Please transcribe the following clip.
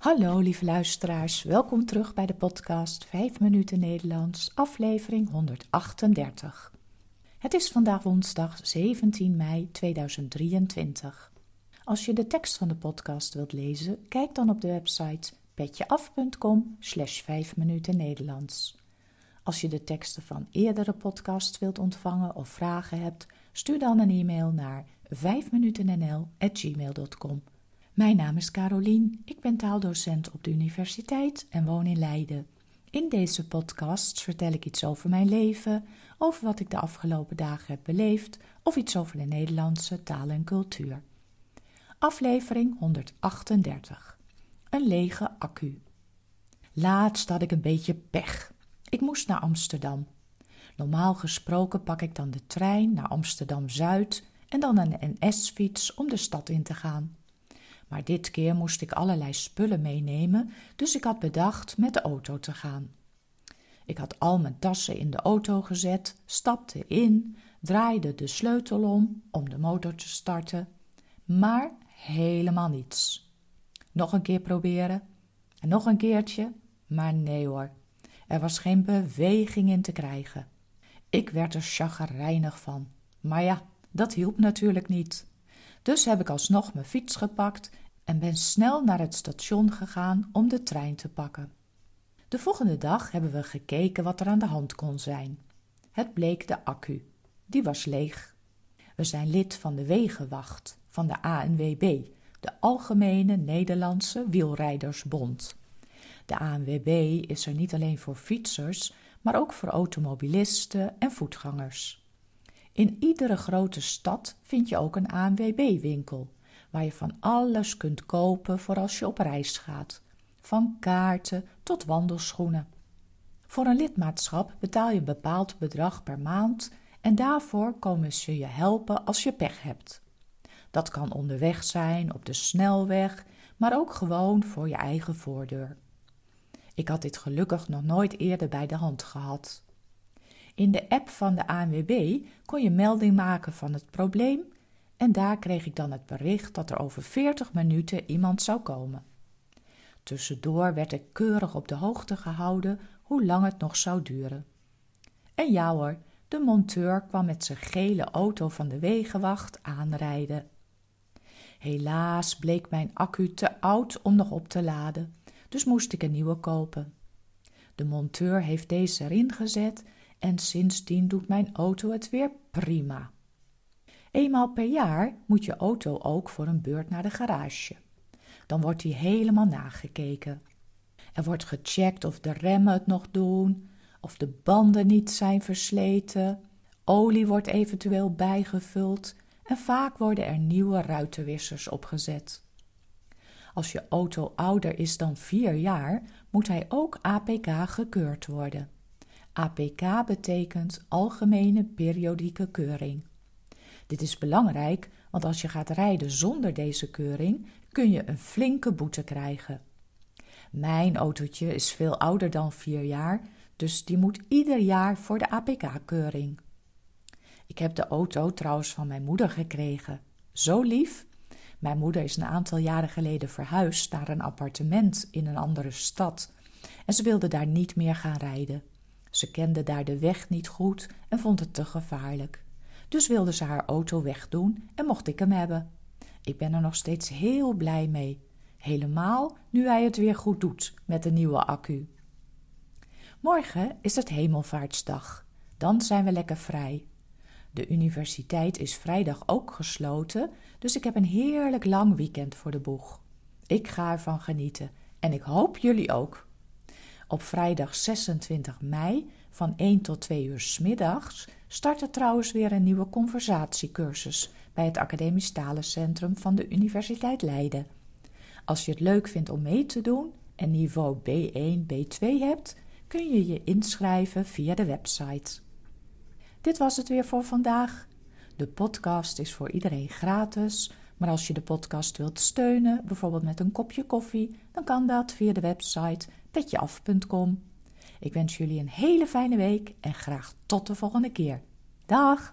Hallo lieve luisteraars, welkom terug bij de podcast 5 minuten Nederlands, aflevering 138. Het is vandaag woensdag 17 mei 2023. Als je de tekst van de podcast wilt lezen, kijk dan op de website petjeaf.com slash 5 minuten Nederlands. Als je de teksten van eerdere podcasts wilt ontvangen of vragen hebt, stuur dan een e-mail naar 5minutennl.gmail.com. Mijn naam is Carolien, ik ben taaldocent op de universiteit en woon in Leiden. In deze podcast vertel ik iets over mijn leven, over wat ik de afgelopen dagen heb beleefd of iets over de Nederlandse taal en cultuur. Aflevering 138. Een lege accu. Laatst had ik een beetje pech. Ik moest naar Amsterdam. Normaal gesproken pak ik dan de trein naar Amsterdam Zuid en dan een NS-fiets om de stad in te gaan. Maar dit keer moest ik allerlei spullen meenemen, dus ik had bedacht met de auto te gaan. Ik had al mijn tassen in de auto gezet, stapte in, draaide de sleutel om om de motor te starten, maar helemaal niets. Nog een keer proberen en nog een keertje, maar nee hoor, er was geen beweging in te krijgen. Ik werd er chagrijnig van, maar ja, dat hielp natuurlijk niet. Dus heb ik alsnog mijn fiets gepakt en ben snel naar het station gegaan om de trein te pakken. De volgende dag hebben we gekeken wat er aan de hand kon zijn. Het bleek de accu. Die was leeg. We zijn lid van de Wegenwacht van de ANWB, de Algemene Nederlandse Wielrijdersbond. De ANWB is er niet alleen voor fietsers, maar ook voor automobilisten en voetgangers. In iedere grote stad vind je ook een ANWB-winkel, waar je van alles kunt kopen voor als je op reis gaat, van kaarten tot wandelschoenen. Voor een lidmaatschap betaal je een bepaald bedrag per maand en daarvoor komen ze je helpen als je pech hebt. Dat kan onderweg zijn, op de snelweg, maar ook gewoon voor je eigen voordeur. Ik had dit gelukkig nog nooit eerder bij de hand gehad. In de app van de ANWB kon je melding maken van het probleem en daar kreeg ik dan het bericht dat er over 40 minuten iemand zou komen. Tussendoor werd ik keurig op de hoogte gehouden hoe lang het nog zou duren. En ja hoor, de monteur kwam met zijn gele auto van de wegenwacht aanrijden. Helaas bleek mijn accu te oud om nog op te laden, dus moest ik een nieuwe kopen. De monteur heeft deze erin gezet en sindsdien doet mijn auto het weer prima. Eenmaal per jaar moet je auto ook voor een beurt naar de garage. Dan wordt die helemaal nagekeken. Er wordt gecheckt of de remmen het nog doen, of de banden niet zijn versleten, olie wordt eventueel bijgevuld en vaak worden er nieuwe ruitenwissers opgezet. Als je auto ouder is dan vier jaar, moet hij ook APK gekeurd worden. APK betekent Algemene Periodieke Keuring. Dit is belangrijk, want als je gaat rijden zonder deze keuring, kun je een flinke boete krijgen. Mijn autootje is veel ouder dan vier jaar, dus die moet ieder jaar voor de APK-keuring. Ik heb de auto trouwens van mijn moeder gekregen. Zo lief. Mijn moeder is een aantal jaren geleden verhuisd naar een appartement in een andere stad en ze wilde daar niet meer gaan rijden. Ze kende daar de weg niet goed en vond het te gevaarlijk. Dus wilde ze haar auto wegdoen en mocht ik hem hebben. Ik ben er nog steeds heel blij mee. Helemaal nu hij het weer goed doet met de nieuwe accu. Morgen is het Hemelvaartsdag. Dan zijn we lekker vrij. De universiteit is vrijdag ook gesloten, dus ik heb een heerlijk lang weekend voor de boeg. Ik ga ervan genieten en ik hoop jullie ook. Op vrijdag 26 mei van 1 tot 2 uur s middags start er trouwens weer een nieuwe conversatiecursus bij het Academisch Talencentrum van de Universiteit Leiden. Als je het leuk vindt om mee te doen en niveau B1, B2 hebt, kun je je inschrijven via de website. Dit was het weer voor vandaag. De podcast is voor iedereen gratis, maar als je de podcast wilt steunen, bijvoorbeeld met een kopje koffie, dan kan dat via de website petjeaf.com. Ik wens jullie een hele fijne week en graag tot de volgende keer. Dag!